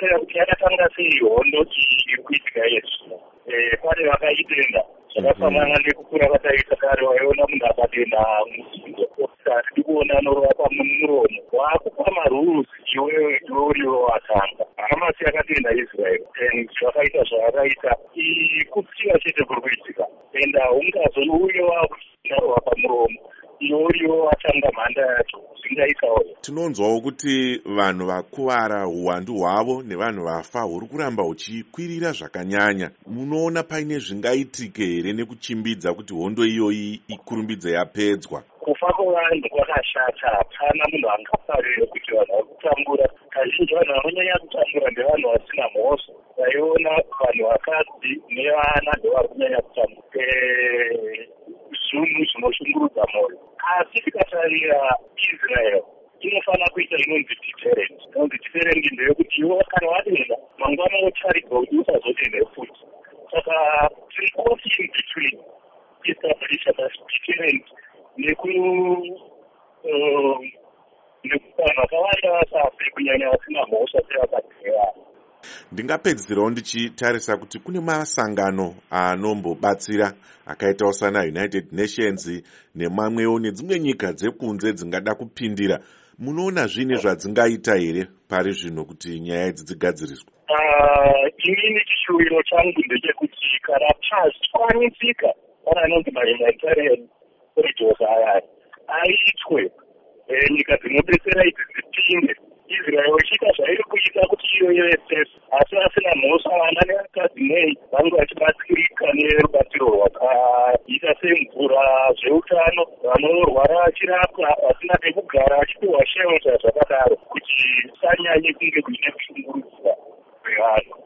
tinotarira kuti yakatanga sei hondo iyi iri kuitika yezvino pane vakaitenda zvakafanana nekukura kwataita kare waiona munhu akatenda musindo hatidi kuona anorapa mumuromo waakupa marules iwewe iwe uriwo watanga hamasi yakatenda israel and zvakaita zvavakaita kutsiva chete kuri kuitika. And haungazouye waakuinarowa pamuromo iwe uriwo watanga mhanda yacho zvingaitawo tinonzwawo kuti vanhu vakuvara uwandu hwavo nevanhu vafa huri kuramba huchikwirira zvakanyanya. Munoona paine zvingaitike here nekuchimbidza kuti hondo iyoyi ikurumbidze yapedzwa? Kufa kwevanhu kwakashata hapana munhu angafarire kuti vanhu vari kutambura kazhinji vanhu vanonyanya kutambura ndevanhu vasina mhosva. Vaiona vanhu vakadzi nevana ndovari kunyanya kutambura zvinhu zvinoshungurudza mwoyo asi tikatarira israel inofanira kuita inonzi deterent inonzi deterent ndeyekuti iwe kana wadenda mangwana wotarirwa kuti usazodende futi. Saka tiri caught in between establisha deterent neku vanhu vakawanda vasafe kunyanya vasina mhosva sevakadhivana ndingapedzisirawo ndichitarisa kuti kune masangano anombobatsira akaitawo sana united nations nemamwewo nedzimwe nyika dzekunze dzingada kupindira. Munoona zviine zvadzingaita here pari zvino kuti nyaya idzi dzigadziriswe? Inini chishuwiro changu ndechekuti kana pazvikwanisika pane anonzi mahumanitarian corridors ayaya aitwe nyika dzinobetsera idzi dzipinde israel ichiita zvairi kuita kuti iyoyo yesese asi vasina mhosva vana nevakadzi nei vange vachibatsirika nerubatsiro rwakaita semvura zveutano vanorwara vachirapwa vasina pekugara vachipiwa shelta zvakadaro kuti kusanyanye kunge kuine